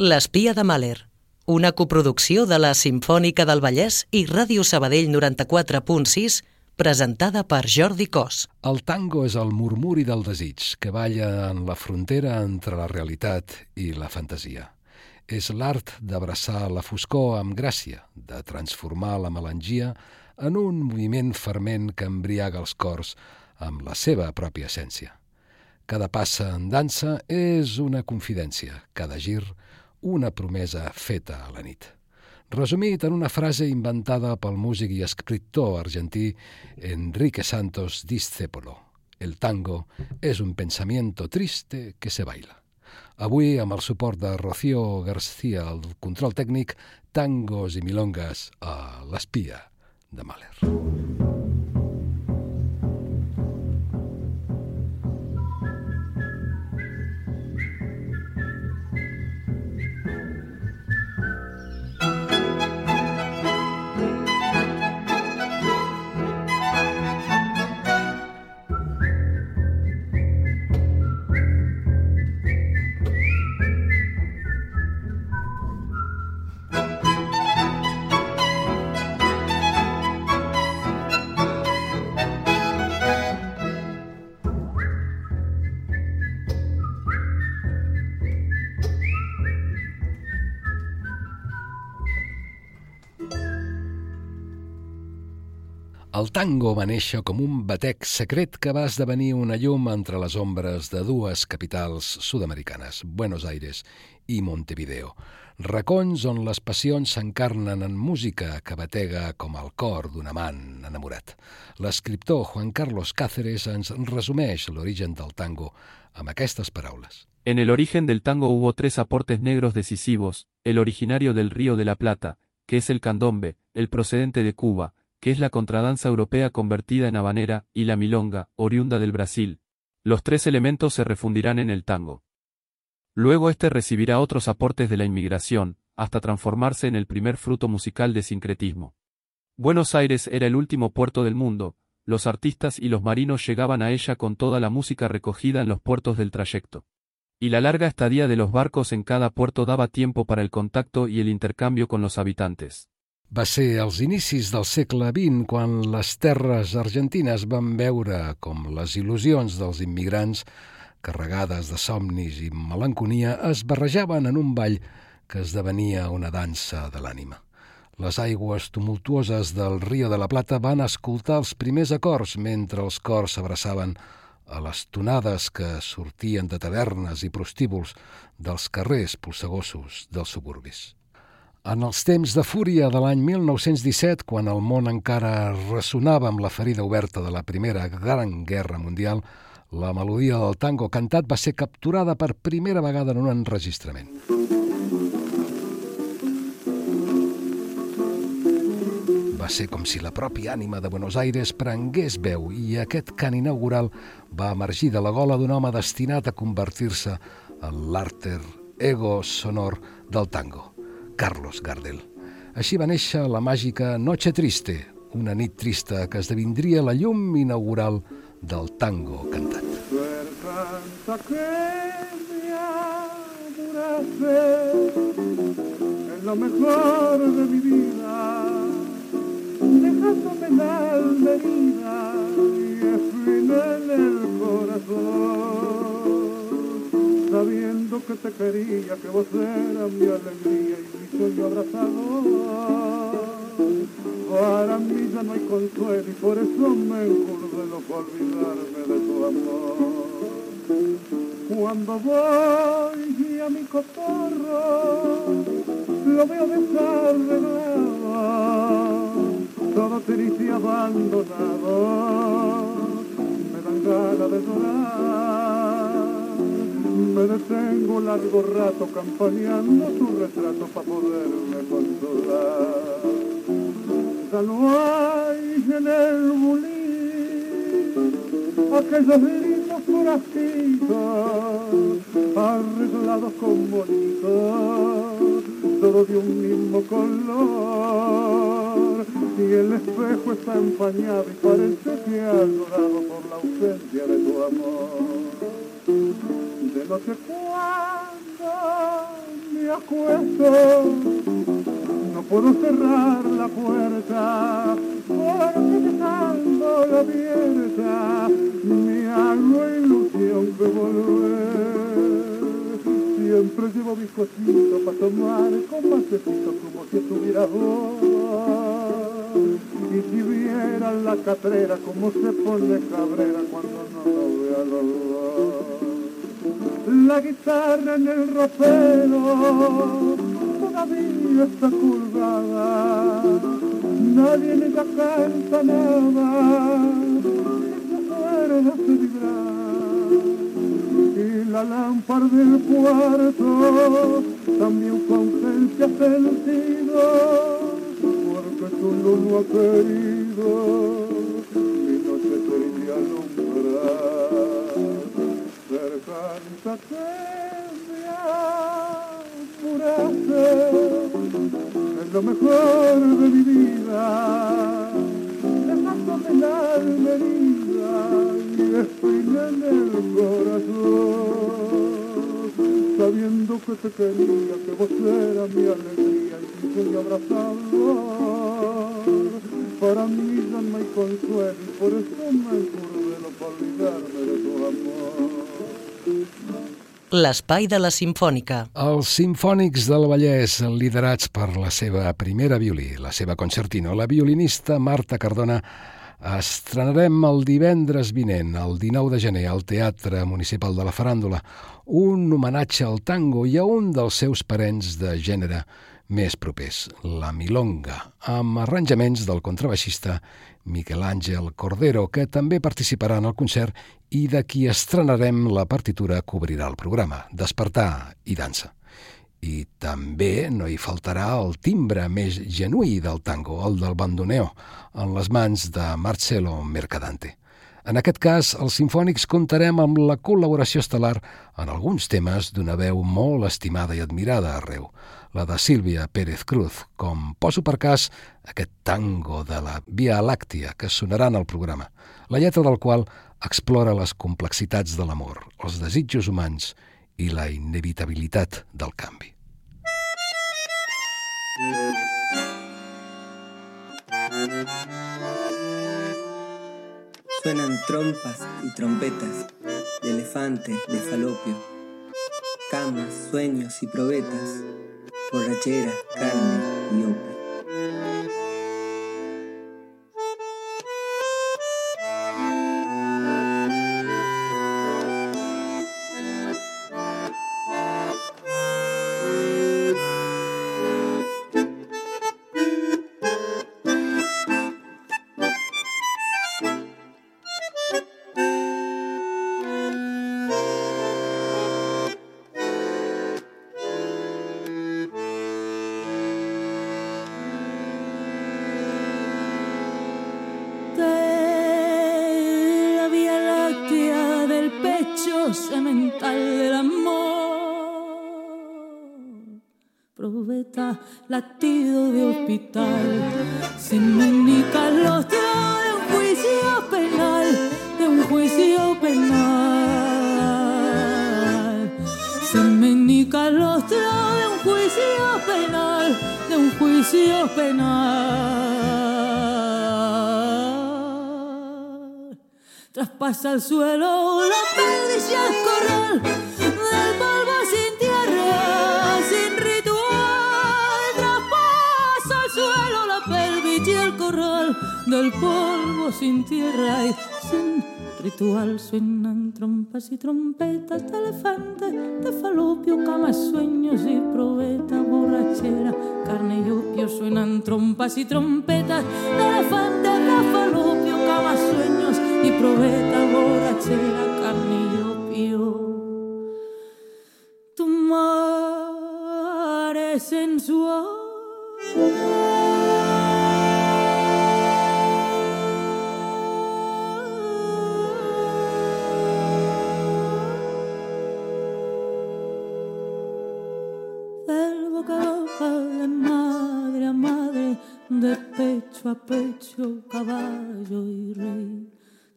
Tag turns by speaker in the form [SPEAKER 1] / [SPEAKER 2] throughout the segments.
[SPEAKER 1] L'espia de Mahler, una coproducció de la Simfònica del Vallès i Ràdio Sabadell 94.6, presentada per Jordi Cos.
[SPEAKER 2] El tango és el murmuri del desig que balla en la frontera entre la realitat i la fantasia. És l'art d'abraçar la foscor amb gràcia, de transformar la melangia en un moviment ferment que embriaga els cors amb la seva pròpia essència. Cada passa en dansa és una confidència, cada gir una promesa feta a la nit. Resumit en una frase inventada pel músic i escriptor argentí Enrique Santos Discépolo. El tango és un pensamiento triste que se baila. Avui, amb el suport de Rocío García al control tècnic, tangos i milongas a l'espia de Mahler. El tango va néixer com un batec secret que va esdevenir una llum entre les ombres de dues capitals sud-americanes, Buenos Aires i Montevideo. Racons on les passions s'encarnen en música que batega com el cor d'un amant enamorat. L'escriptor Juan Carlos Cáceres ens resumeix l'origen del tango amb aquestes paraules.
[SPEAKER 3] En el origen del tango hubo tres aportes negros decisivos, el originario del Río de la Plata, que es el candombe, el procedente de Cuba, que es la contradanza europea convertida en habanera, y la milonga, oriunda del Brasil. Los tres elementos se refundirán en el tango. Luego éste recibirá otros aportes de la inmigración, hasta transformarse en el primer fruto musical de sincretismo. Buenos Aires era el último puerto del mundo, los artistas y los marinos llegaban a ella con toda la música recogida en los puertos del trayecto. Y la larga estadía de los barcos en cada puerto daba tiempo para el contacto y el intercambio con los habitantes.
[SPEAKER 2] Va ser als inicis del segle XX quan les terres argentines van veure com les il·lusions dels immigrants, carregades de somnis i melanconia, es barrejaven en un ball que esdevenia una dansa de l'ànima. Les aigües tumultuoses del Rio de la Plata van escoltar els primers acords mentre els cors s'abraçaven a les tonades que sortien de tavernes i prostíbuls dels carrers polsegossos dels suburbis. En els temps de fúria de l'any 1917, quan el món encara ressonava amb la ferida oberta de la Primera Gran Guerra Mundial, la melodia del tango cantat va ser capturada per primera vegada en un enregistrament. Va ser com si la pròpia ànima de Buenos Aires prengués veu i aquest cant inaugural va emergir de la gola d'un home destinat a convertir-se en l'àrter ego sonor del tango. Carlos Gardel. Així va néixer la màgica Noche Triste, una nit trista que esdevindria la llum inaugural del tango cantat.
[SPEAKER 4] en lo mejor de mi vida, dejándome la herida y en el corazón, sabiendo que te quería, que vos eras mi alegría sueño abrazado. Para mí ya no hay consuelo y por eso me encurdeno para olvidarme de tu amor. Cuando voy a mi cotorro, lo veo desarreglado, todo triste y abandonado, me dan ganas de llorar me detengo largo rato campaneando tu retrato para poderme consolar. Ya no hay en el bulín aquellos lindos corajitos arreglados con bonitos, todo de un mismo color. Y el espejo está empañado y parece que ha llorado por la ausencia de tu amor no sé cuándo me acuesto, no puedo cerrar la puerta, porque dejando la abierta, me hago ilusión de volver. Siempre llevo mis cositas para tomar con macecito como si estuviera vos. Y si vieran la catrera como se pone cabrera cuando no lo ve a los dos. La guitarra en el ropero todavía está colgada. Nadie ni la canta nada. La cuerda se vibrar. Y la lámpara del cuarto también con ausencia sentido porque tú no lo has querido, cercanta que me apuraste, es lo mejor de mi vida, dejándome la alma herida y espina en el corazón, sabiendo que te quería, que vos eras mi alegría y sin abrazarlo para mí no hay consuelo y por eso me encurdelo para olvidarme de tu amor.
[SPEAKER 1] L'espai de la Simfònica.
[SPEAKER 2] Els Simfònics del Vallès, liderats per la seva primera violí, la seva concertino, la violinista Marta Cardona, estrenarem el divendres vinent, el 19 de gener, al Teatre Municipal de la Faràndula, un homenatge al tango i a un dels seus parents de gènere més propers, la Milonga, amb arranjaments del contrabaixista Miquel Àngel Cordero, que també participarà en el concert i de qui estrenarem la partitura cobrirà el programa, Despertar i dansa. I també no hi faltarà el timbre més genuí del tango, el del bandoneo, en les mans de Marcelo Mercadante. En aquest cas, els sinfònics comptarem amb la col·laboració estel·lar en alguns temes d'una veu molt estimada i admirada arreu, la de Sílvia Pérez Cruz, com poso per cas aquest tango de la Via Làctia que sonarà en el programa, la lletra del qual explora les complexitats de l'amor, els desitjos humans i la inevitabilitat del canvi.
[SPEAKER 5] Suenan trompas y trompetas de elefante, de falopio, camas, sueños y probetas borrachera, carne y opio.
[SPEAKER 6] El suelo la perdición corral del polvo sin tierra, sin del polvo sin tierra y sin ritual suenan trompas y trompetas de elefante, de falopio, camas, sueños y probeta, borrachera, carne y opio suenan trompas y trompetas de elefante, probeta goratzea kanio pio Tu mare sensuale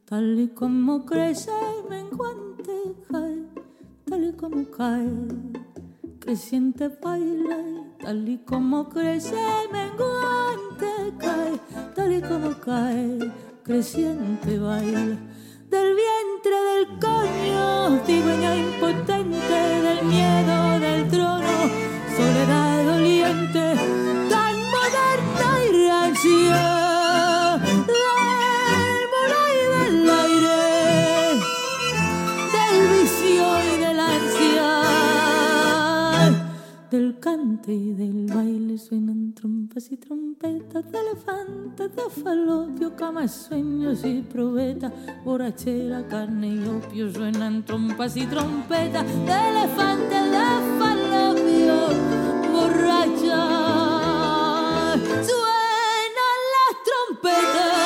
[SPEAKER 6] tal y como crece menguante cae, tal y como cae, creciente baile, tal y como crece menguante cae, tal y como cae, creciente baile. Del vientre del coño, tigüeña impotente, del miedo del trono, soledad doliente, cante y del baile suenan trompas y trompetas de elefantes, de falopio, camas, sueños y probetas, borrachera, carne y opio suenan trompas y trompetas de elefantes, de falopio, borracha. Suenan las trompetas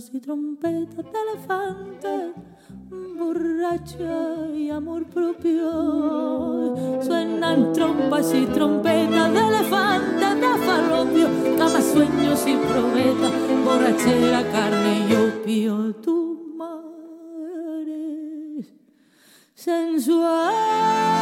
[SPEAKER 6] trompas y trompetas de elefantes borracha y amor propio. Suenan trompas y trompetas de elefantes, de falopio, camas, sueños y probetas, borrachera, carne y opio. Tu madre sensual.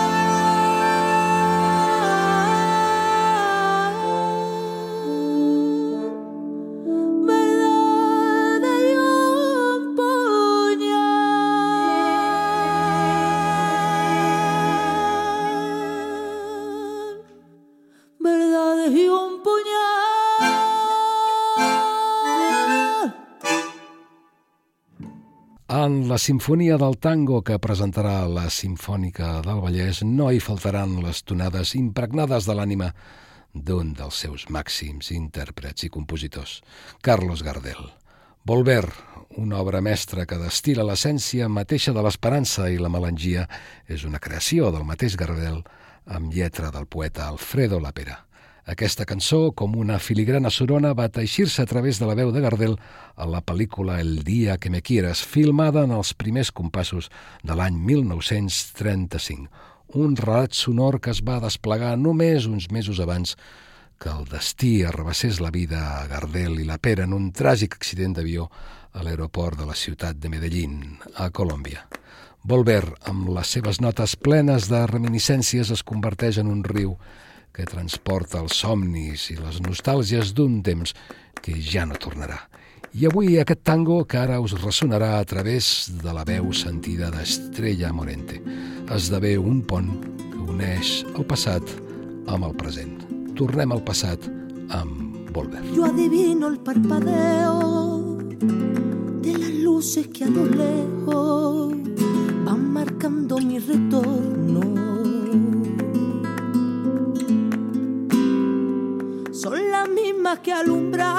[SPEAKER 2] En la Sinfonia del Tango que presentarà la Simfònica del Vallès no hi faltaran les tonades impregnades de l'ànima d'un dels seus màxims intèrprets i compositors, Carlos Gardel. Volver, una obra mestra que destila l'essència mateixa de l'esperança i la melangia, és una creació del mateix Gardel amb lletra del poeta Alfredo Lapera. Aquesta cançó, com una filigrana sorona, va teixir-se a través de la veu de Gardel a la pel·lícula El dia que me quieras, filmada en els primers compassos de l'any 1935. Un relat sonor que es va desplegar només uns mesos abans que el destí arrabassés la vida a Gardel i la Pera en un tràgic accident d'avió a l'aeroport de la ciutat de Medellín, a Colòmbia. Volver, amb les seves notes plenes de reminiscències, es converteix en un riu que transporta els somnis i les nostàlgies d'un temps que ja no tornarà. I avui aquest tango que ara us ressonarà a través de la veu sentida d'Estrella Morente esdevé un pont que uneix el passat amb el present. Tornem al passat amb Volver.
[SPEAKER 7] Yo adivino el parpadeo de las luces que a lo lejos van marcando mi retorno. Son las mismas que alumbraron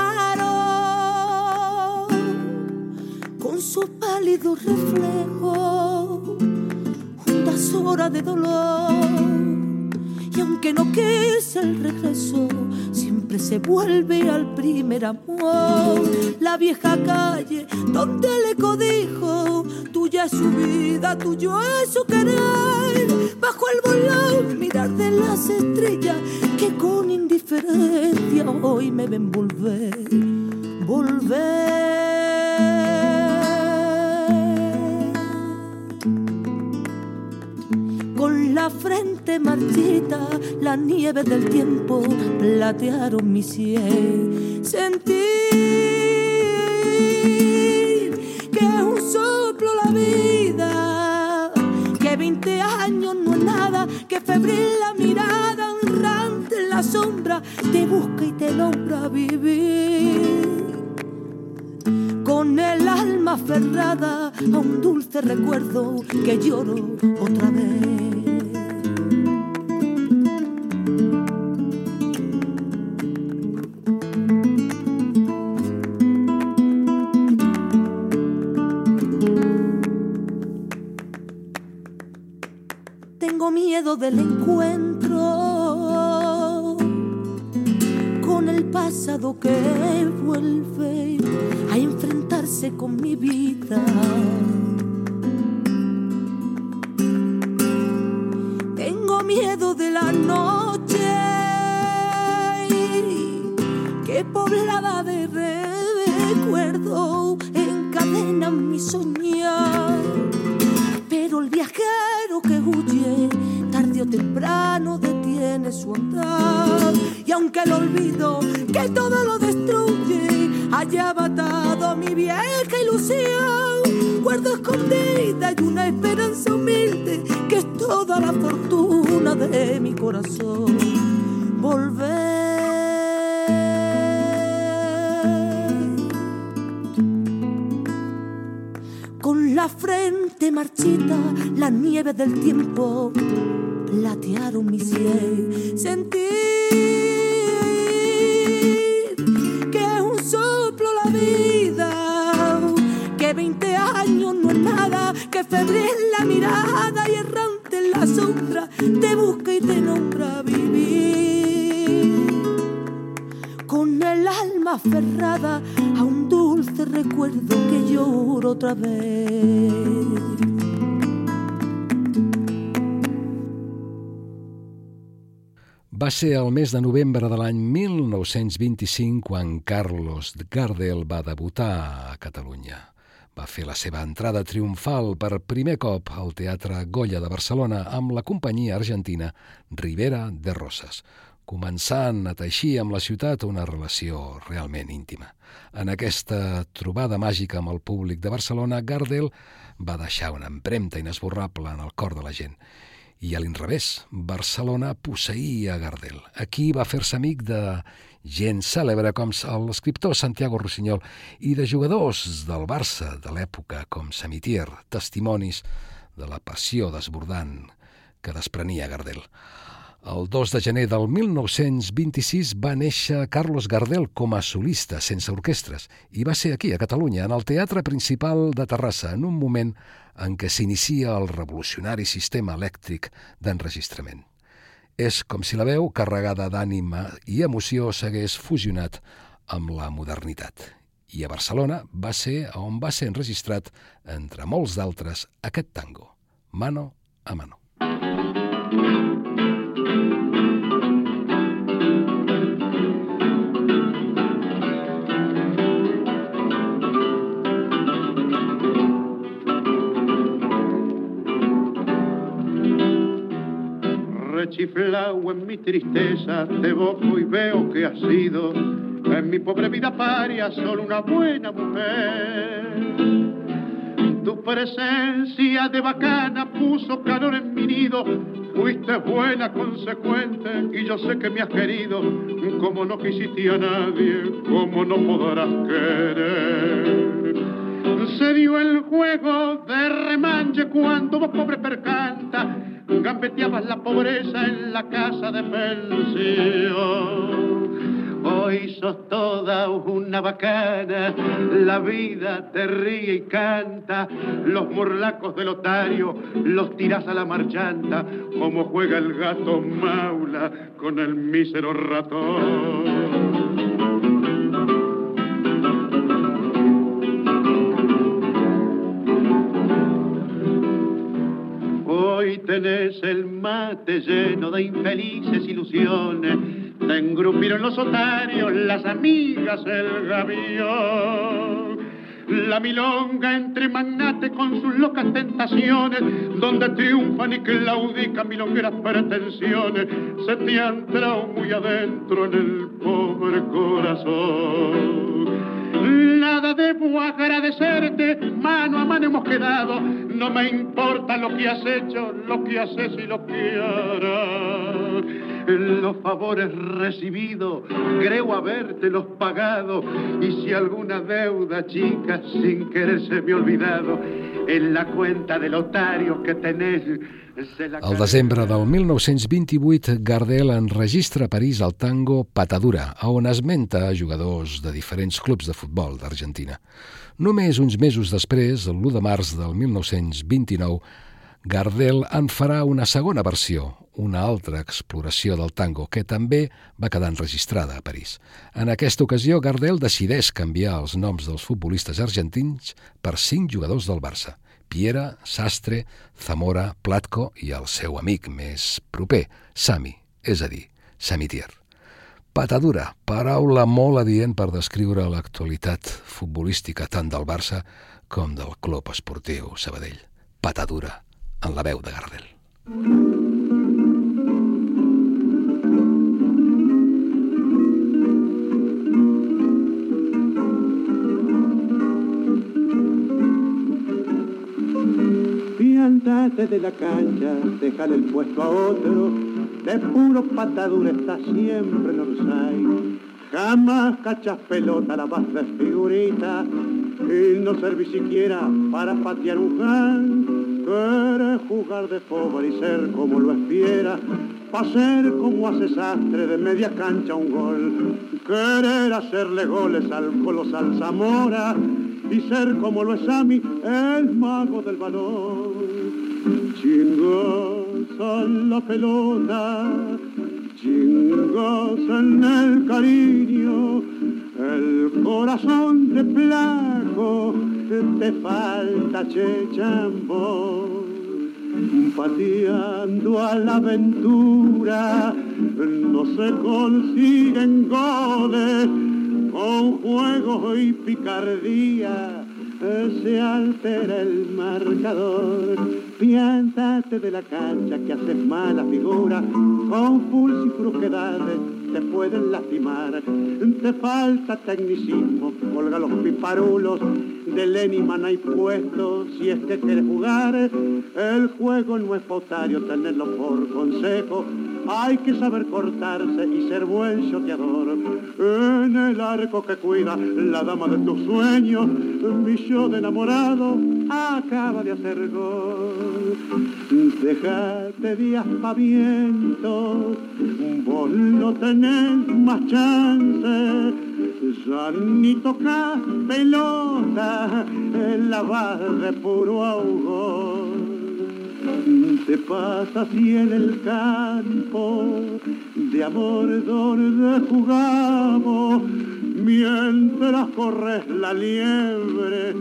[SPEAKER 7] con su pálido reflejo hondas horas de dolor. Y aunque no quise el regreso, siempre se vuelve al primer amor. La vieja calle donde le codijo, tuya es su vida, tuyo es su querer. Bajo el volón, mirar de las estrellas que con indiferencia hoy me ven volver, volver. La frente marchita, la nieve del tiempo platearon mi sien. Sentir que es un soplo la vida, que 20 años no es nada, que febril la mirada, honrante en la sombra, te busca y te logra vivir con el alma aferrada a un dulce recuerdo que lloro otra vez. Miedo del encuentro con el pasado que vuelve a enfrentarse con mi vida. Tengo miedo de la noche que poblada de su andar. Y aunque el olvido que todo lo destruye haya matado mi vieja ilusión, guardo escondida y una esperanza humilde que es toda la fortuna de mi corazón. Volver. Con la frente marchita, la nieve del tiempo platearon mi cielo. Sentir que es un soplo la vida, que 20 años no es nada, que febril la mirada y errante en la sombra te busca y te nombra vivir. Con el alma aferrada a un dulce recuerdo que lloro otra vez.
[SPEAKER 2] Va ser el mes de novembre de l'any 1925 quan Carlos Gardel va debutar a Catalunya. Va fer la seva entrada triomfal per primer cop al Teatre Goya de Barcelona amb la companyia argentina Rivera de Rosas, començant a teixir amb la ciutat una relació realment íntima. En aquesta trobada màgica amb el públic de Barcelona, Gardel va deixar una empremta inesborrable en el cor de la gent. I a l'inrevés, Barcelona posseïa Gardel. Aquí va fer-se amic de gent cèlebre com l'escriptor Santiago Rossinyol i de jugadors del Barça de l'època com Samitier, testimonis de la passió desbordant que desprenia Gardel. El 2 de gener del 1926 va néixer Carlos Gardel com a solista, sense orquestres, i va ser aquí, a Catalunya, en el Teatre Principal de Terrassa, en un moment en què s'inicia el revolucionari sistema elèctric d'enregistrament. És com si la veu, carregada d'ànima i emoció, s'hagués fusionat amb la modernitat. I a Barcelona va ser on va ser enregistrat, entre molts d'altres, aquest tango, Mano a Mano.
[SPEAKER 8] Rechiflao en mi tristeza, te boco y veo que has sido en mi pobre vida paria solo una buena mujer. Tu presencia de bacana puso calor en mi nido, fuiste buena, consecuente, y yo sé que me has querido, como no quisiste a nadie, como no podrás querer. Se dio el juego de remanche cuando vos pobre percanta, gambeteabas la pobreza en la casa de pensión. Hoy sos toda una bacana, la vida te ríe y canta, los morlacos del otario los tiras a la marchanta, como juega el gato maula con el mísero ratón. Tenés el mate lleno de infelices ilusiones, te engrupieron los otarios, las amigas, el gavión. La milonga entre magnates con sus locas tentaciones, donde triunfan y claudican milongueras pretensiones, se te han muy adentro en el pobre corazón. Nada debo agradecerte, mano a mano hemos quedado, no me importa lo que has hecho, lo que haces y lo que harás los favores recibidos, creo habértelos pagado, y si alguna deuda chica sin querer se me olvidado, en la cuenta del otario que tenés...
[SPEAKER 2] Al desembre del 1928, Gardel enregistra a París el tango Patadura, on esmenta jugadors de diferents clubs de futbol d'Argentina. Només uns mesos després, el 1 de març del 1929, Gardel en farà una segona versió, una altra exploració del tango, que també va quedar enregistrada a París. En aquesta ocasió, Gardel decideix canviar els noms dels futbolistes argentins per cinc jugadors del Barça. Piera, Sastre, Zamora, Platko i el seu amic més proper, Sami, és a dir, Samitier. Patadura, paraula molt adient per descriure l'actualitat futbolística tant del Barça com del Club Esportiu Sabadell. Patadura, en la veu de Gardel.
[SPEAKER 8] Piántate de la cancha, déjale el puesto a otro, de puro patadura está siempre en Orsay. Jamás cachas pelota, la vas de figurita, y no servís siquiera para patear un jan Quieres jugar de pobre y ser como lo espiera, pa' ser como hace sastre de media cancha un gol. Querer hacerle goles al colosal Zamora y ser como lo es a mí, el mago del balón. Chingos a la pelota, chingos en el cariño, el corazón de placo te falta chechambo, pateando a la aventura, no se consiguen goles con juego y picardía se altera el marcador. Piéntate de la cancha que haces mala figura, con pulso y fruquedades te pueden lastimar. Te falta tecnicismo, colga los piparulos, de Leniman hay puesto si es que quieres jugar. El juego no es pautario, tenerlo por consejo. Hay que saber cortarse y ser buen choteador. En el arco que cuida la dama de tus sueños, mi yo de enamorado acaba de hacer gol. Déjate de aspavientos, vos no tenés más chance. Ya ni tocas pelota, la vas de puro ahogo. Te pasa así en el campo, de amor donde jugamos, mientras corres la liebre,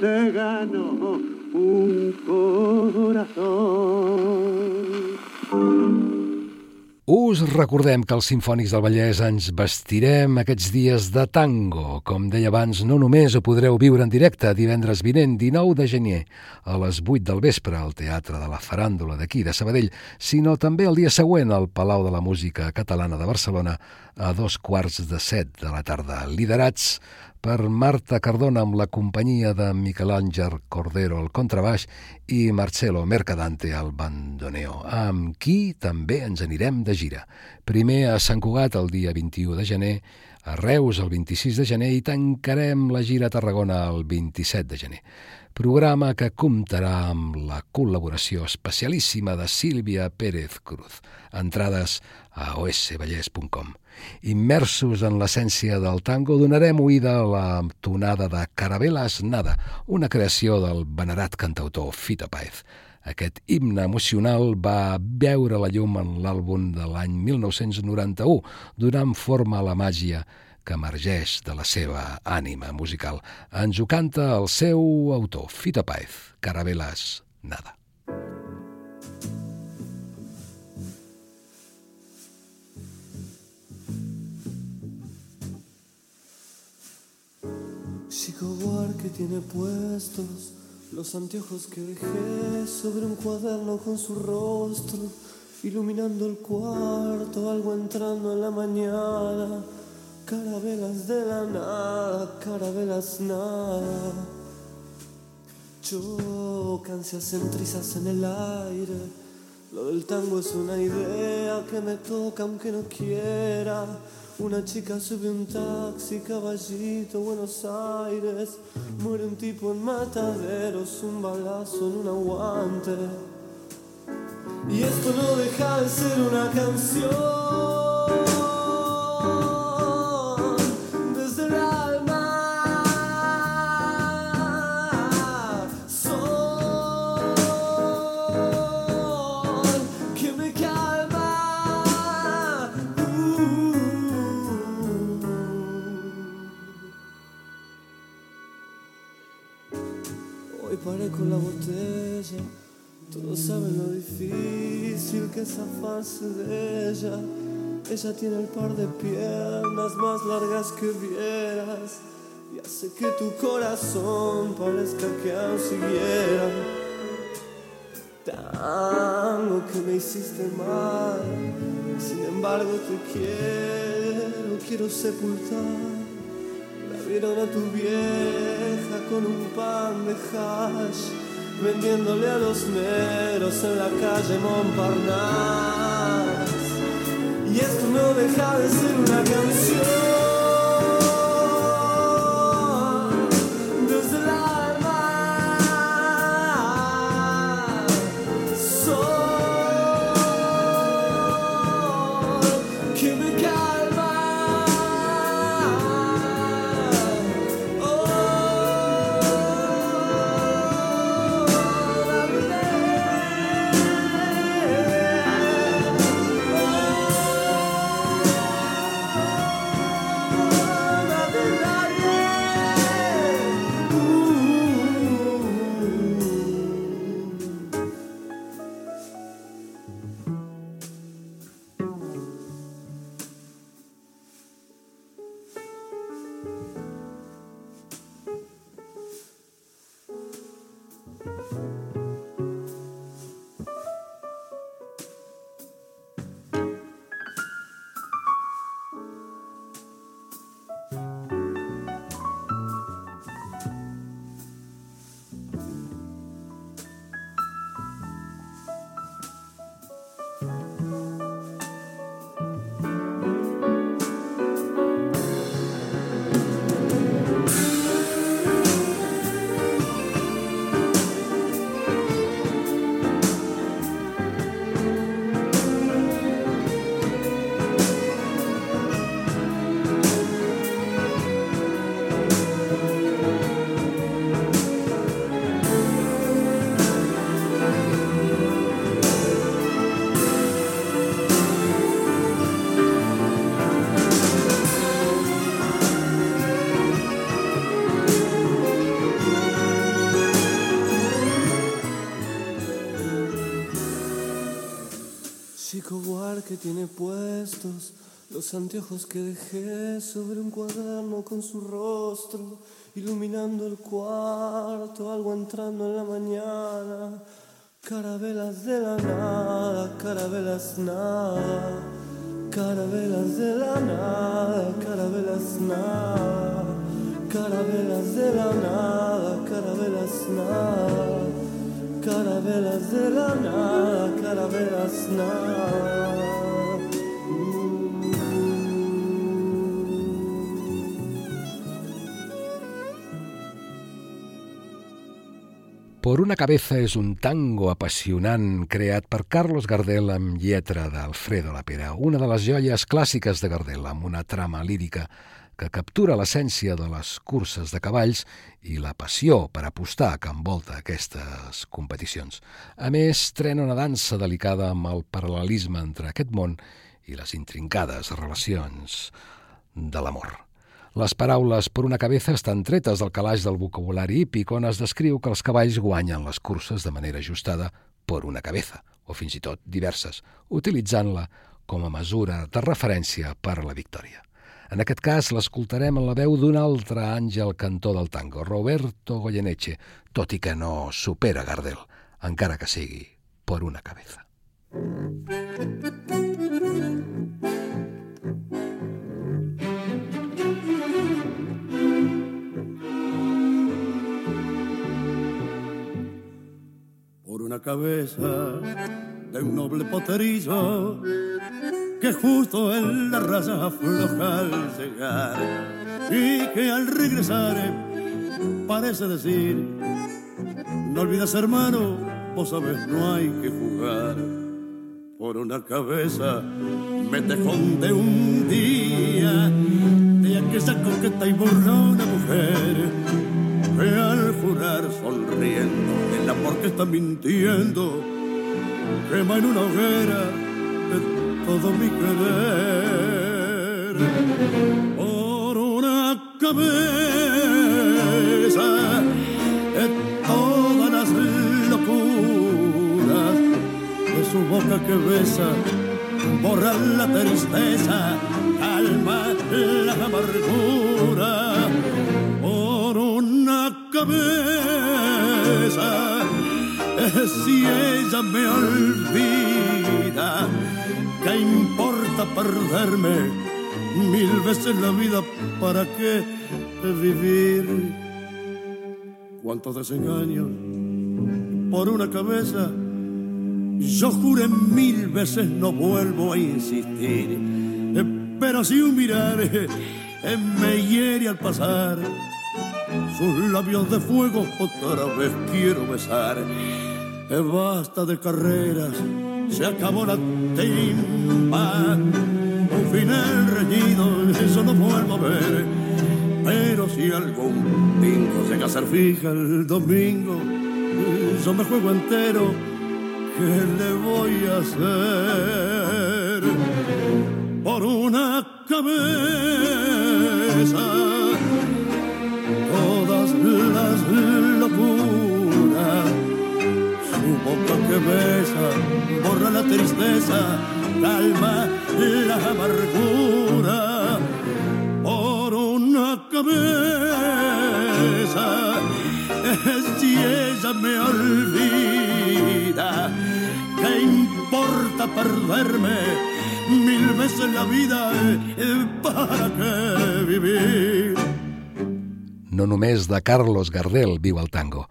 [SPEAKER 8] te gano un corazón.
[SPEAKER 2] Us recordem que els Simfònics del Vallès ens vestirem aquests dies de tango. Com deia abans, no només ho podreu viure en directe divendres vinent, 19 de gener, a les 8 del vespre, al Teatre de la Faràndula d'aquí, de Sabadell, sinó també el dia següent al Palau de la Música Catalana de Barcelona a dos quarts de set de la tarda, liderats per Marta Cardona amb la companyia de Miquel Àngel Cordero al contrabaix i Marcelo Mercadante al bandoneo, amb qui també ens anirem de gira. Primer a Sant Cugat el dia 21 de gener, a Reus el 26 de gener i tancarem la gira a Tarragona el 27 de gener. Programa que comptarà amb la col·laboració especialíssima de Sílvia Pérez Cruz. Entrades a osvallès.com. Immersos en l'essència del tango, donarem oïda a la tonada de Carabelas Nada, una creació del venerat cantautor Fito Paez. Aquest himne emocional va veure la llum en l'àlbum de l'any 1991, donant forma a la màgia que emergeix de la seva ànima musical. Ens ho canta el seu autor, Fito Paez, Carabelas Nada.
[SPEAKER 9] Chico que tiene puestos los anteojos que dejé sobre un cuaderno con su rostro, iluminando el cuarto, algo entrando en la mañana, carabelas de la nada, carabelas nada. Chocan, se hacen trizas en el aire. Lo del tango es una idea que me toca aunque no quiera. Una chica sube un taxi, caballito, Buenos Aires. Muere un tipo en mataderos, un balazo en un aguante. Y esto no deja de ser una canción. Que zafarse de ella. Ella tiene el par de piernas más largas que vieras y hace que tu corazón parezca que aún siguiera. Tango que me hiciste mal, sin embargo te quiero, quiero sepultar. La vieron a tu vieja con un pan de hash, vendiéndole a los negros en la calle Montparnasse. Y esto no deja de ser una canción. Buarque tiene puestos los anteojos que dejé sobre un cuaderno con su rostro, iluminando el cuarto, algo entrando en la mañana. Carabelas de la nada, carabelas nada, carabelas de la nada, carabelas nada, carabelas de la nada, carabelas nada. Carabelas de la nada, carabelas nada.
[SPEAKER 2] Por una cabeza és un tango apassionant creat per Carlos Gardel amb lletra d'Alfredo Lapera, una de les joies clàssiques de Gardel, amb una trama lírica que captura l'essència de les curses de cavalls i la passió per apostar que envolta aquestes competicions. A més, trena una dansa delicada amb el paral·lelisme entre aquest món i les intrincades relacions de l'amor. Les paraules per una cabeza estan tretes del calaix del vocabulari hípic on es descriu que els cavalls guanyen les curses de manera ajustada per una cabeza, o fins i tot diverses, utilitzant-la com a mesura de referència per a la victòria. En aquest cas, l'escoltarem en la veu d'un altre àngel cantor del tango, Roberto Goyeneche, tot i que no supera Gardel, encara que sigui per una cabeza.
[SPEAKER 10] Por una cabeza de un noble poterillo que justo en la raza afloja al llegar y que al regresar parece decir no olvides hermano vos sabes no hay que jugar por una cabeza me tejón de un día de aquella coqueta y burlona mujer sonriendo. El amor que está mintiendo quema en una hoguera de todo mi querer. Por una cabeza de todas las locuras que su boca que besa, borra la tristeza, calma la amargura cabeza. Si ella me olvida, ¿qué importa perderme mil veces la vida? ¿Para qué vivir? ¿Cuántos desengaños por una cabeza? Yo juré mil veces no vuelvo a insistir, pero si un mirar me hiere al pasar, sus labios de fuego otra vez quiero besar. Basta de carreras, se acabó la timba, un final reñido, eso no vuelvo a ver. Pero si algún bingo llega a fija el domingo, yo me juego entero ¿qué le voy a hacer? Por una cabeza, todas las locuras, su boca que besa, borra la tristeza, calma la amargura. Por una cabeza, si ella me olvida, ¿qué importa perderme mil veces la vida? ¿Para qué vivir?
[SPEAKER 2] No només de Carlos Gardel viu el tango.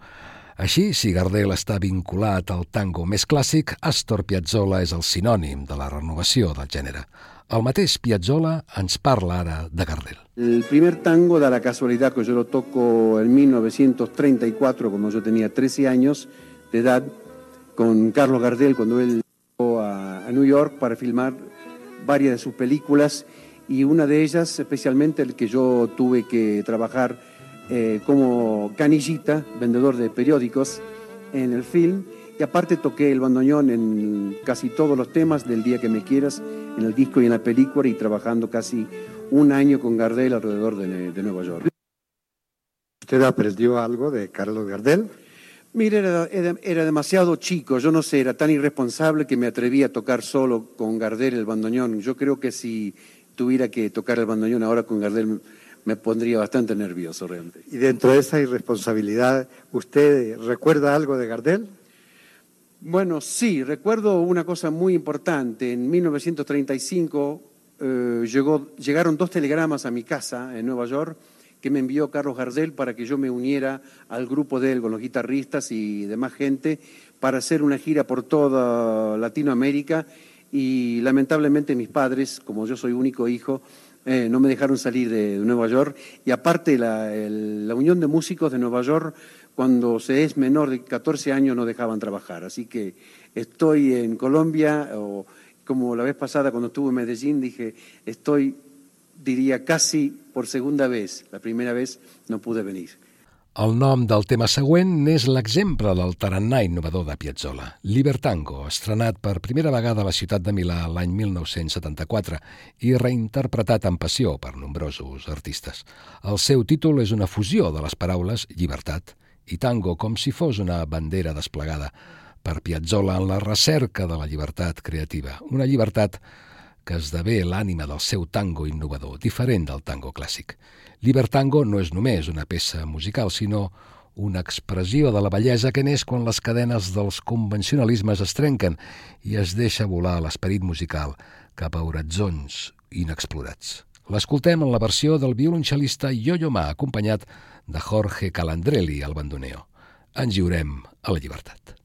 [SPEAKER 2] Així, si Gardel està vinculat al tango més clàssic, Astor Piazzolla és el sinònim de la renovació del gènere. El mateix Piazzolla ens parla ara de Gardel.
[SPEAKER 11] El primer tango da la casualidad que yo lo toco en 1934, cuando yo tenía 13 años de edad, con Carlos Gardel, cuando él llegó a, a New York para filmar varias de sus películas y una de ellas, especialmente el que yo tuve que trabajar eh, como canillita, vendedor de periódicos en el film, y aparte toqué el bandoneón en casi todos los temas del Día que me quieras, en el disco y en la película, y trabajando casi un año con Gardel alrededor de, de Nueva York.
[SPEAKER 12] ¿Usted aprendió algo de Carlos Gardel?
[SPEAKER 11] Mire, era, era, era, demasiado chico, yo no sé, era tan irresponsable que me atreví a tocar solo con Gardel el bandoneón. Yo creo que si tuviera que tocar el bandoneón ahora con Gardel me pondría bastante nervioso realmente.
[SPEAKER 12] Y dentro de esa irresponsabilidad, ¿usted recuerda algo de Gardel?
[SPEAKER 11] Bueno, sí, recuerdo una cosa muy importante. En 1935 eh, llegó, llegaron dos telegramas a mi casa en Nueva York que me envió Carlos Gardel para que yo me uniera al grupo de él con los guitarristas y demás gente para hacer una gira por toda Latinoamérica y lamentablemente mis padres, como yo soy único hijo, eh, no me dejaron salir de, Nueva York y aparte la, el, la Unión de Músicos de Nueva York cuando se es menor de 14 años no dejaban trabajar, así que estoy en Colombia o como la vez pasada cuando estuve en Medellín dije, estoy diria quasi per segunda vez. La primera vez no pude venir.
[SPEAKER 2] El nom del tema següent n'és l'exemple del tarannà innovador de Piazzolla, Libertango, estrenat per primera vegada a la ciutat de Milà l'any 1974 i reinterpretat amb passió per nombrosos artistes. El seu títol és una fusió de les paraules llibertat i tango, com si fos una bandera desplegada per Piazzolla en la recerca de la llibertat creativa, una llibertat que esdevé l'ànima del seu tango innovador, diferent del tango clàssic. Libertango no és només una peça musical, sinó una expressió de la bellesa que neix quan les cadenes dels convencionalismes es trenquen i es deixa volar l'esperit musical cap a horitzons inexplorats. L'escoltem en la versió del violoncel·lista Yo-Yo Ma, acompanyat de Jorge Calandrelli al bandoneo. Ens lliurem a la llibertat.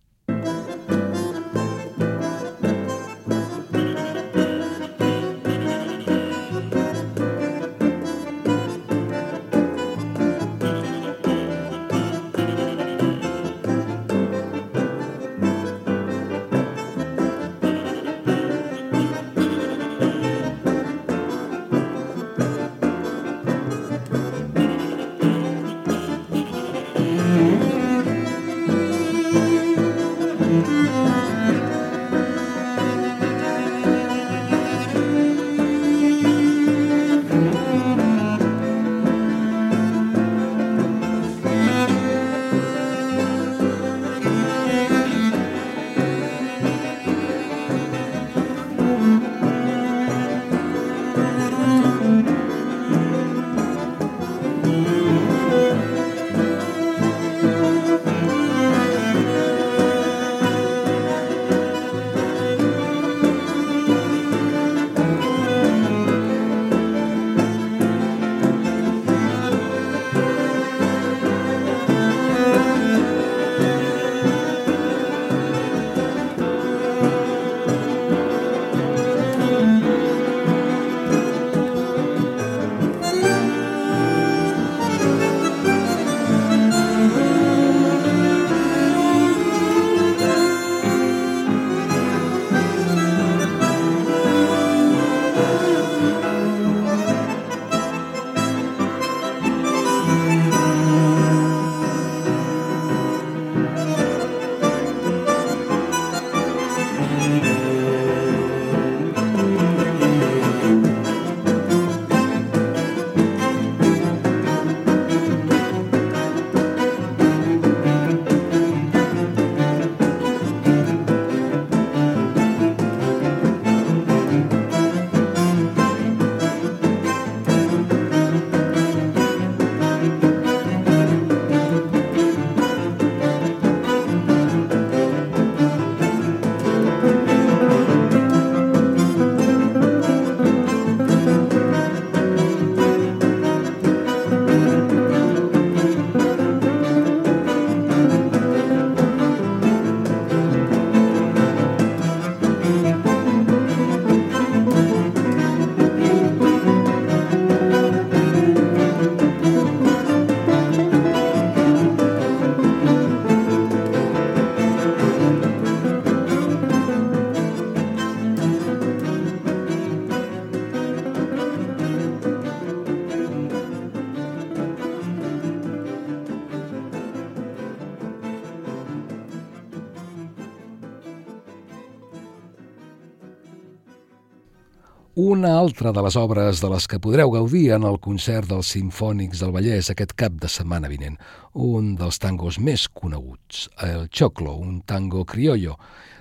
[SPEAKER 2] Una altra de les obres de les que podreu gaudir en el concert dels Simfònics del Vallès aquest cap de setmana vinent. Un dels tangos més coneguts, el Choclo, un tango criollo,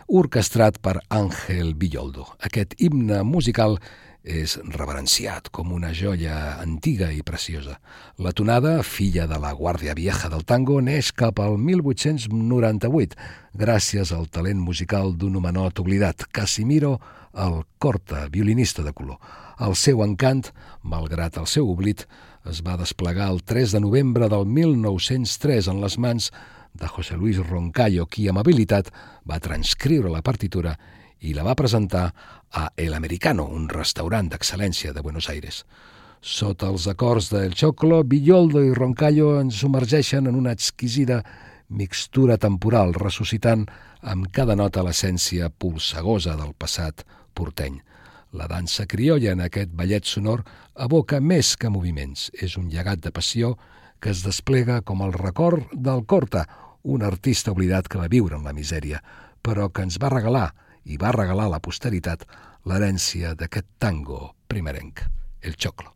[SPEAKER 2] orquestrat per Ángel Villoldo. Aquest himne musical és reverenciat com una joia antiga i preciosa. La tonada, filla de la Guàrdia Vieja del tango, neix cap al 1898, gràcies al talent musical d'un homenot oblidat, Casimiro el Corta, violinista de color. El seu encant, malgrat el seu oblit, es va desplegar el 3 de novembre del 1903 en les mans de José Luis Roncayo, qui amb habilitat va transcriure la partitura i la va presentar a El Americano, un restaurant d'excel·lència de Buenos Aires. Sota els acords del Choclo, Villoldo i Roncayo ens submergeixen en una exquisida mixtura temporal, ressuscitant amb cada nota l'essència polsegosa del passat porteny. La dansa criolla en aquest ballet sonor evoca més que moviments. És un llegat de passió que es desplega com el record del Corta, un artista oblidat que va viure en la misèria, però que ens va regalar i va regalar a la posteritat l'herència d'aquest tango primerenc, el xoclo.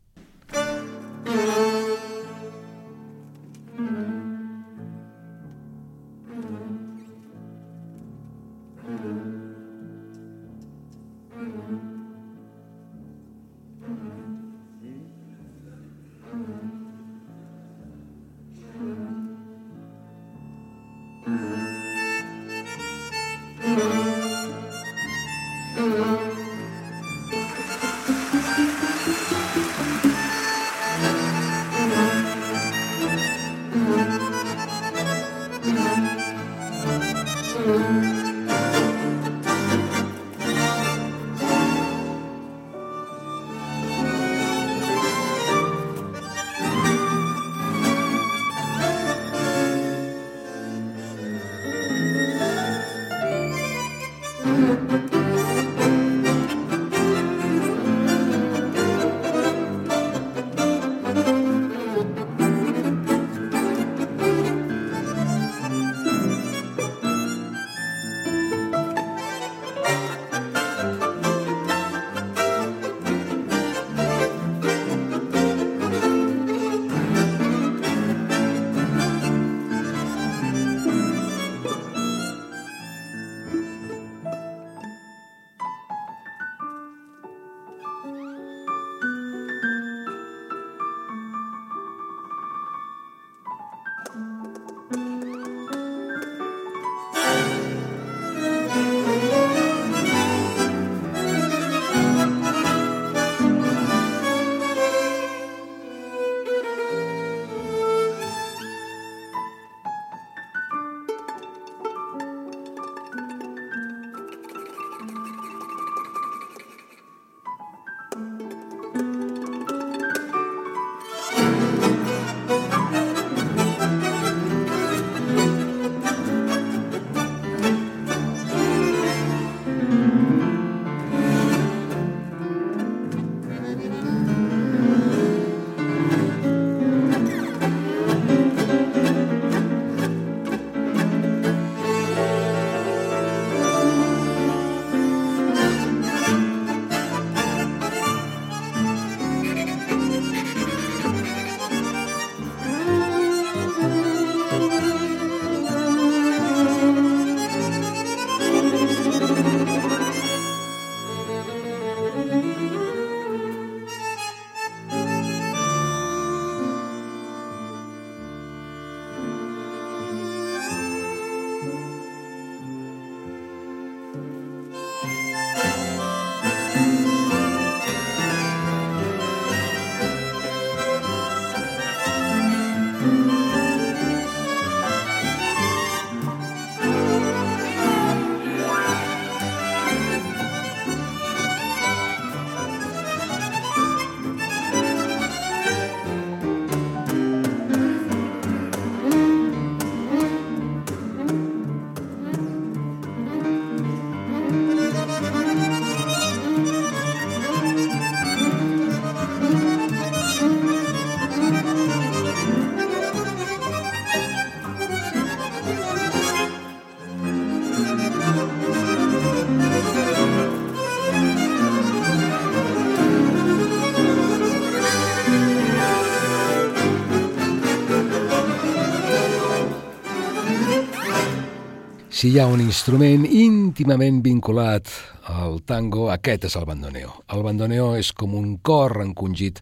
[SPEAKER 2] Si hi ha un instrument íntimament vinculat al tango, aquest és el bandoneo. El bandoneo és com un cor encongit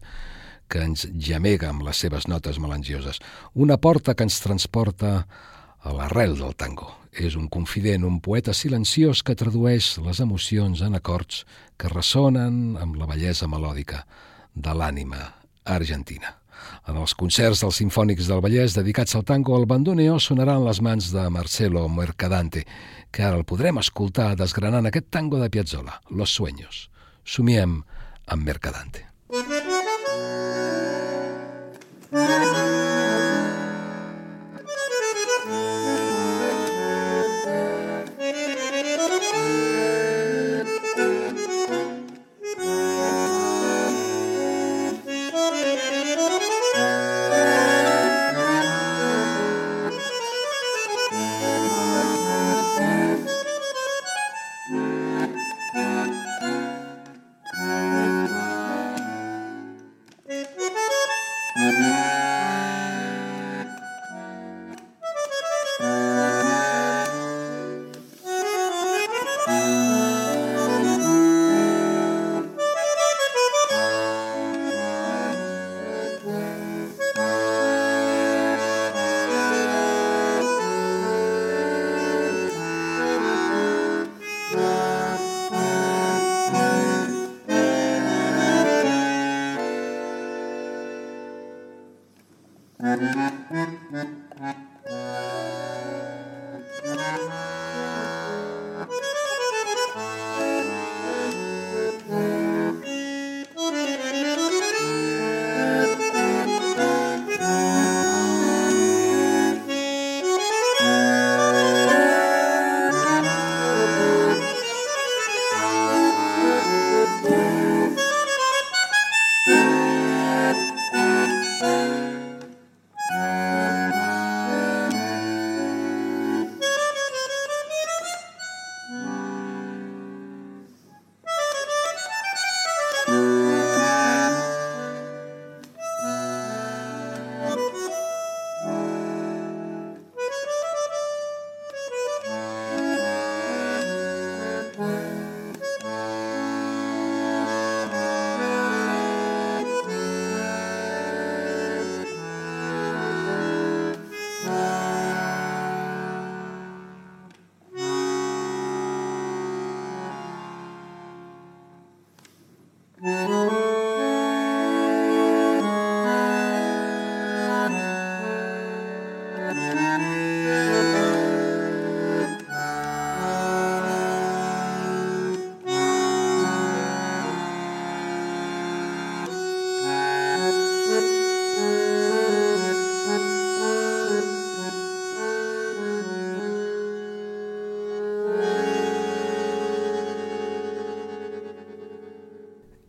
[SPEAKER 2] que ens gemega amb les seves notes melangioses. Una porta que ens transporta a l'arrel del tango. És un confident, un poeta silenciós que tradueix les emocions en acords que ressonen amb la bellesa melòdica de l'ànima argentina. En els concerts dels Sinfònics del Vallès dedicats al tango, el bandoneo sonarà en les mans de Marcelo Mercadante, que ara el podrem escoltar desgranant aquest tango de Piazzolla, Los Sueños. Somiem amb Mercadante. Thank you.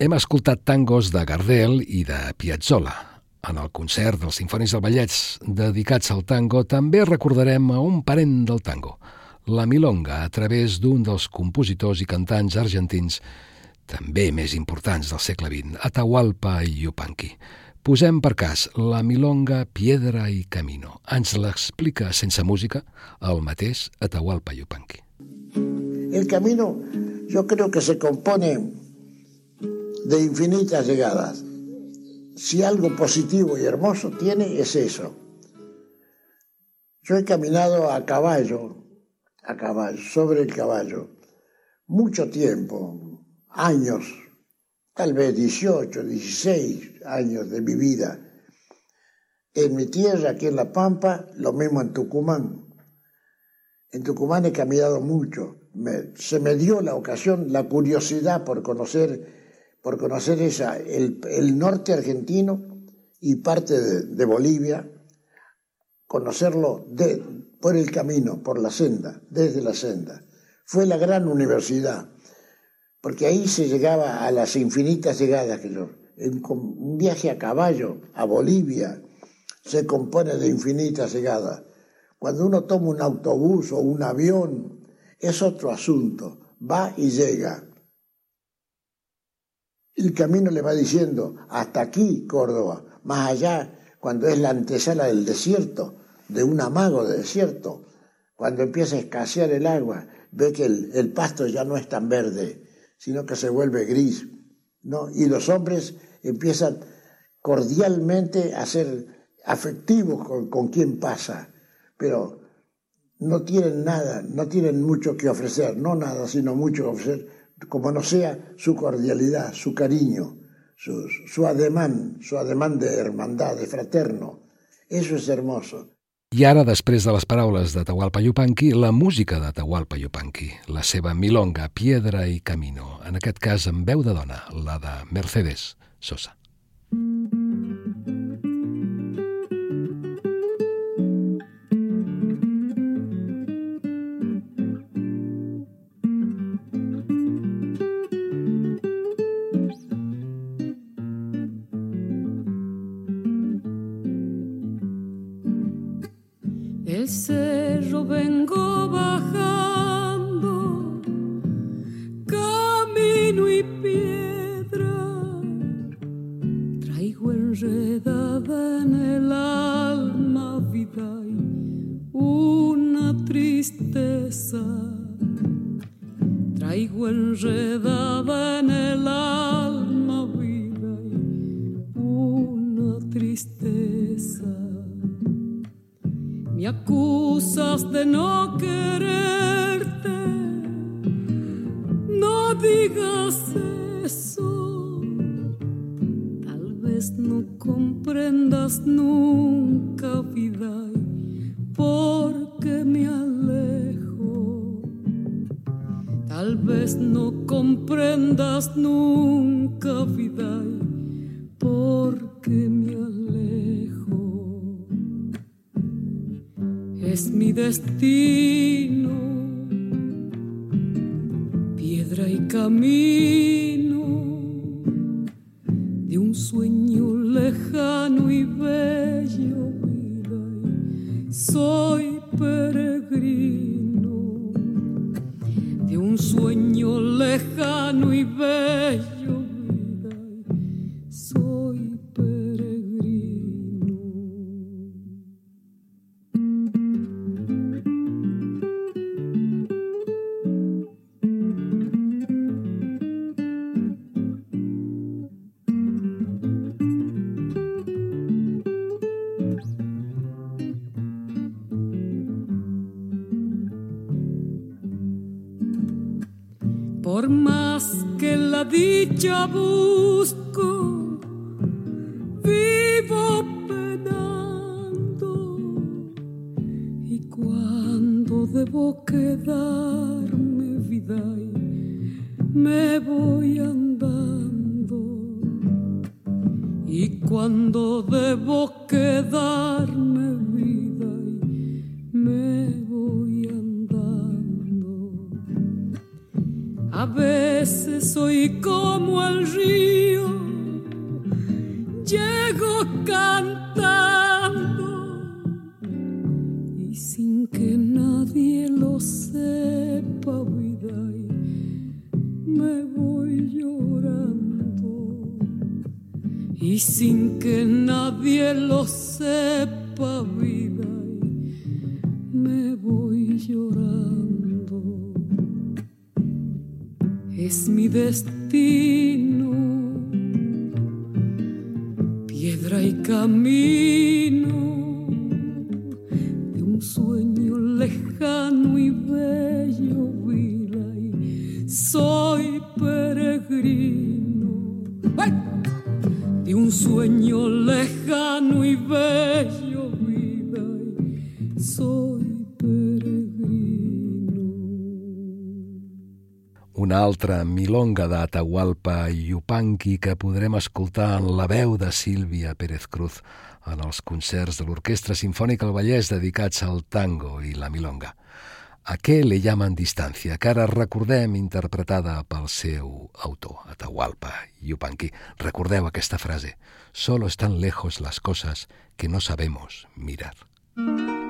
[SPEAKER 2] Hem escoltat tangos de Gardel i de Piazzolla. En el concert dels Sinfonis del Ballets dedicats al tango també recordarem a un parent del tango, la milonga, a través d'un dels compositors i cantants argentins també més importants del segle XX, Atahualpa Yupanqui. Posem per cas la milonga Piedra y Camino. Ens l'explica sense música el mateix Atahualpa Yupanqui.
[SPEAKER 13] El camino yo creo que se compone de infinitas llegadas. Si algo positivo y hermoso tiene, es eso. Yo he caminado a caballo, a caballo, sobre el caballo, mucho tiempo, años, tal vez 18, 16 años de mi vida. En mi tierra, aquí en La Pampa, lo mismo en Tucumán. En Tucumán he caminado mucho. se me dio la ocasión, la curiosidad por conocer por conocer esa, el, norte argentino y parte de, Bolivia, conocerlo por el camino, por la senda, desde la senda. Fue la gran universidad, porque ahí se llegaba a las infinitas llegadas que un viaje a caballo a Bolivia se compone de infinitas llegadas. Cuando uno toma un autobús o un avión, es otro asunto, va y llega el camino le va diciendo, hasta aquí Córdoba, más allá, cuando es la antesala del desierto, de un amago de desierto, cuando empieza a escasear el agua, ve que el, pasto ya no es tan verde, sino que se vuelve gris, ¿no? Y los hombres empiezan cordialmente a ser afectivos con, con quien pasa, pero no tienen nada, no tienen mucho que ofrecer, no nada, sino mucho que ofrecer, como no sea su cordialidad, su cariño, su, su ademán, su ademán de hermandad, de fraterno. Eso es hermoso.
[SPEAKER 2] I ara, després de les paraules de Tahualpa Yupanqui, la música de Tahualpa Yupanqui, la seva milonga, Piedra i Camino, en aquest cas amb veu de dona, la de Mercedes Sosa.
[SPEAKER 6] El Por más que la dicha busco, vivo penando. Y cuando debo quedarme
[SPEAKER 2] Altra milonga d'Atahualpa Yupanqui que podrem escoltar en la veu de Sílvia Pérez Cruz en els concerts de l'Orquestra Sinfònica del Vallès dedicats al tango i la milonga. A què le llaman distància, que ara recordem interpretada pel seu autor, Atahualpa Yupanqui. Recordeu aquesta frase. Solo están lejos las cosas que no sabemos mirar.
[SPEAKER 14] ¿A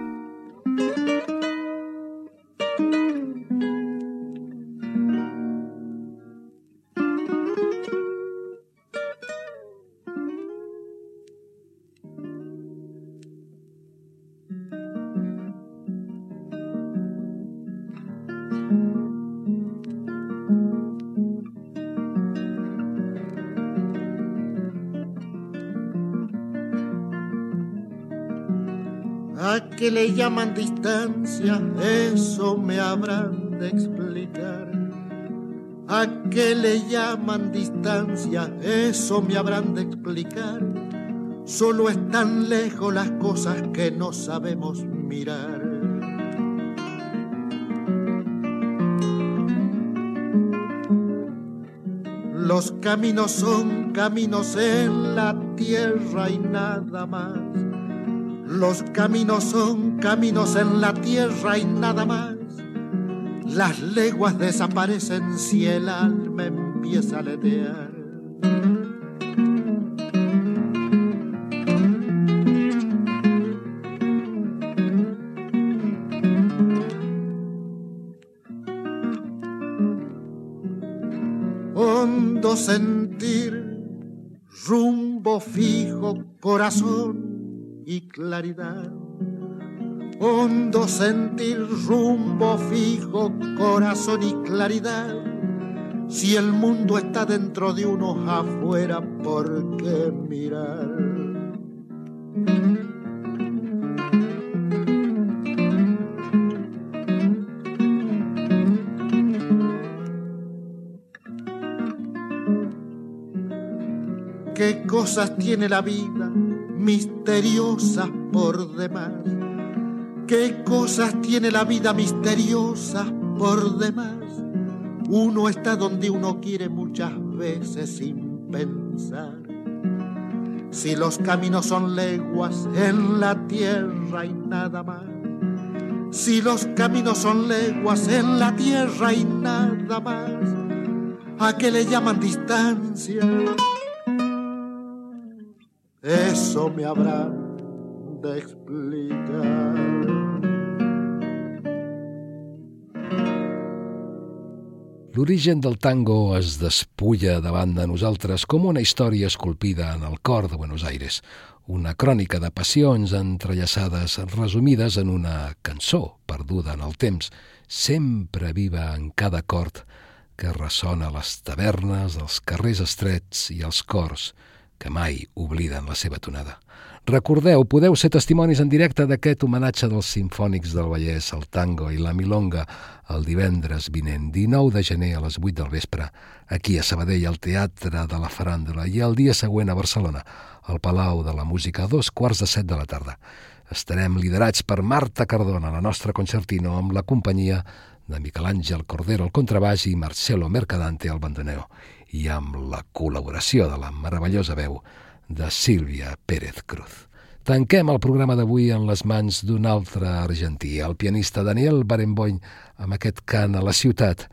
[SPEAKER 14] qué le llaman distancia? Eso me habrán de explicar. ¿A qué le llaman distancia? Eso me habrán de explicar. Solo están lejos las cosas que no sabemos mirar. Los caminos son caminos en la tierra y nada más. Los caminos son caminos en la tierra y nada más. Las leguas desaparecen si el alma empieza a letear. Hondo sentir, rumbo fijo, corazón claridad hondo sentir, rumbo fijo, corazón y claridad. Si el mundo está dentro de uno afuera, ¿por qué mirar? ¿Qué cosas tiene la vida misteriosas por demás? Qué cosas tiene la vida misteriosa por demás. Uno está donde uno quiere muchas veces sin pensar. Si los caminos son leguas en la tierra y nada más. Si los caminos son leguas en la tierra y nada más. ¿A qué le llaman distancia? Eso me habrá de explicar.
[SPEAKER 2] L'origen del tango es despulla davant de nosaltres com una història esculpida en el cor de Buenos Aires, una crònica de passions entrellaçades resumides en una cançó perduda en el temps, sempre viva en cada cort que ressona a les tavernes, els carrers estrets i els cors que mai obliden la seva tonada. Recordeu, podeu ser testimonis en directe d'aquest homenatge dels Simfònics del Vallès, el tango i la milonga, el divendres vinent, 19 de gener a les 8 del vespre, aquí a Sabadell, al Teatre de la Faràndula, i el dia següent a Barcelona, al Palau de la Música, a dos quarts de set de la tarda. Estarem liderats per Marta Cardona, la nostra concertino, amb la companyia de Miquel Àngel Cordero al contrabaix i Marcelo Mercadante al bandoneo, i amb la col·laboració de la meravellosa veu de Sílvia Pérez Cruz. Tanquem el programa d'avui en les mans d'un altre argentí, el pianista Daniel Barenboim, amb aquest cant a la ciutat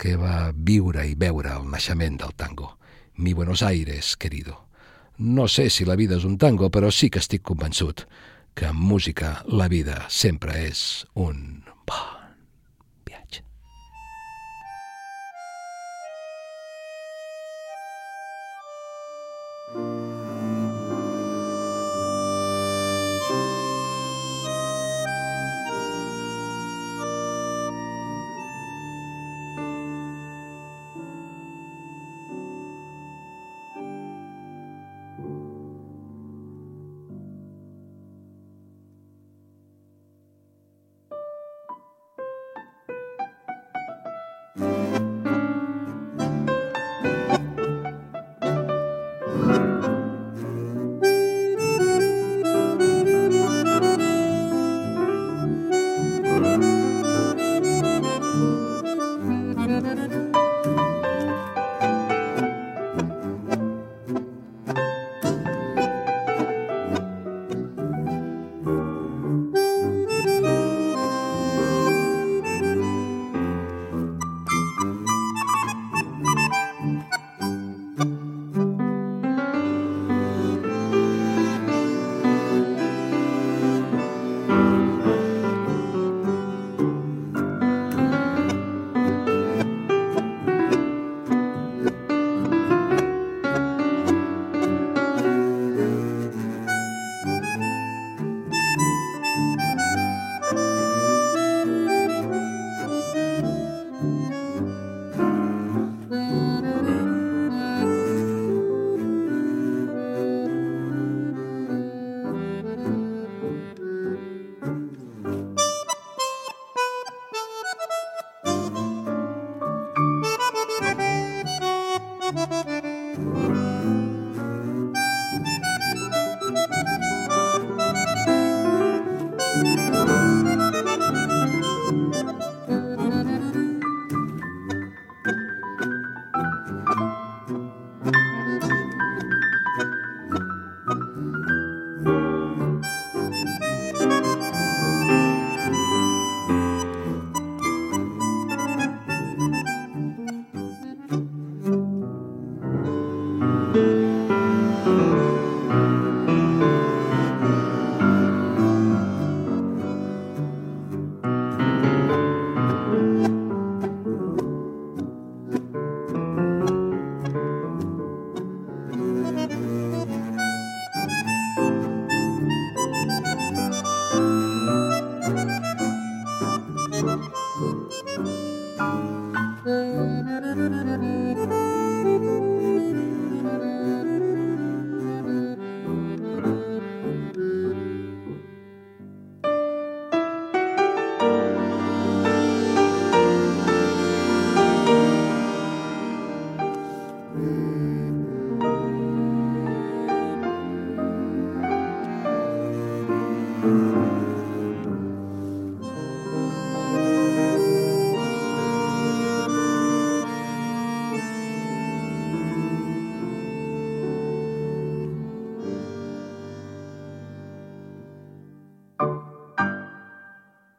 [SPEAKER 2] que va viure i veure el naixement del tango. Mi Buenos Aires, querido. No sé si la vida és un tango, però sí que estic convençut que en música la vida sempre és un bon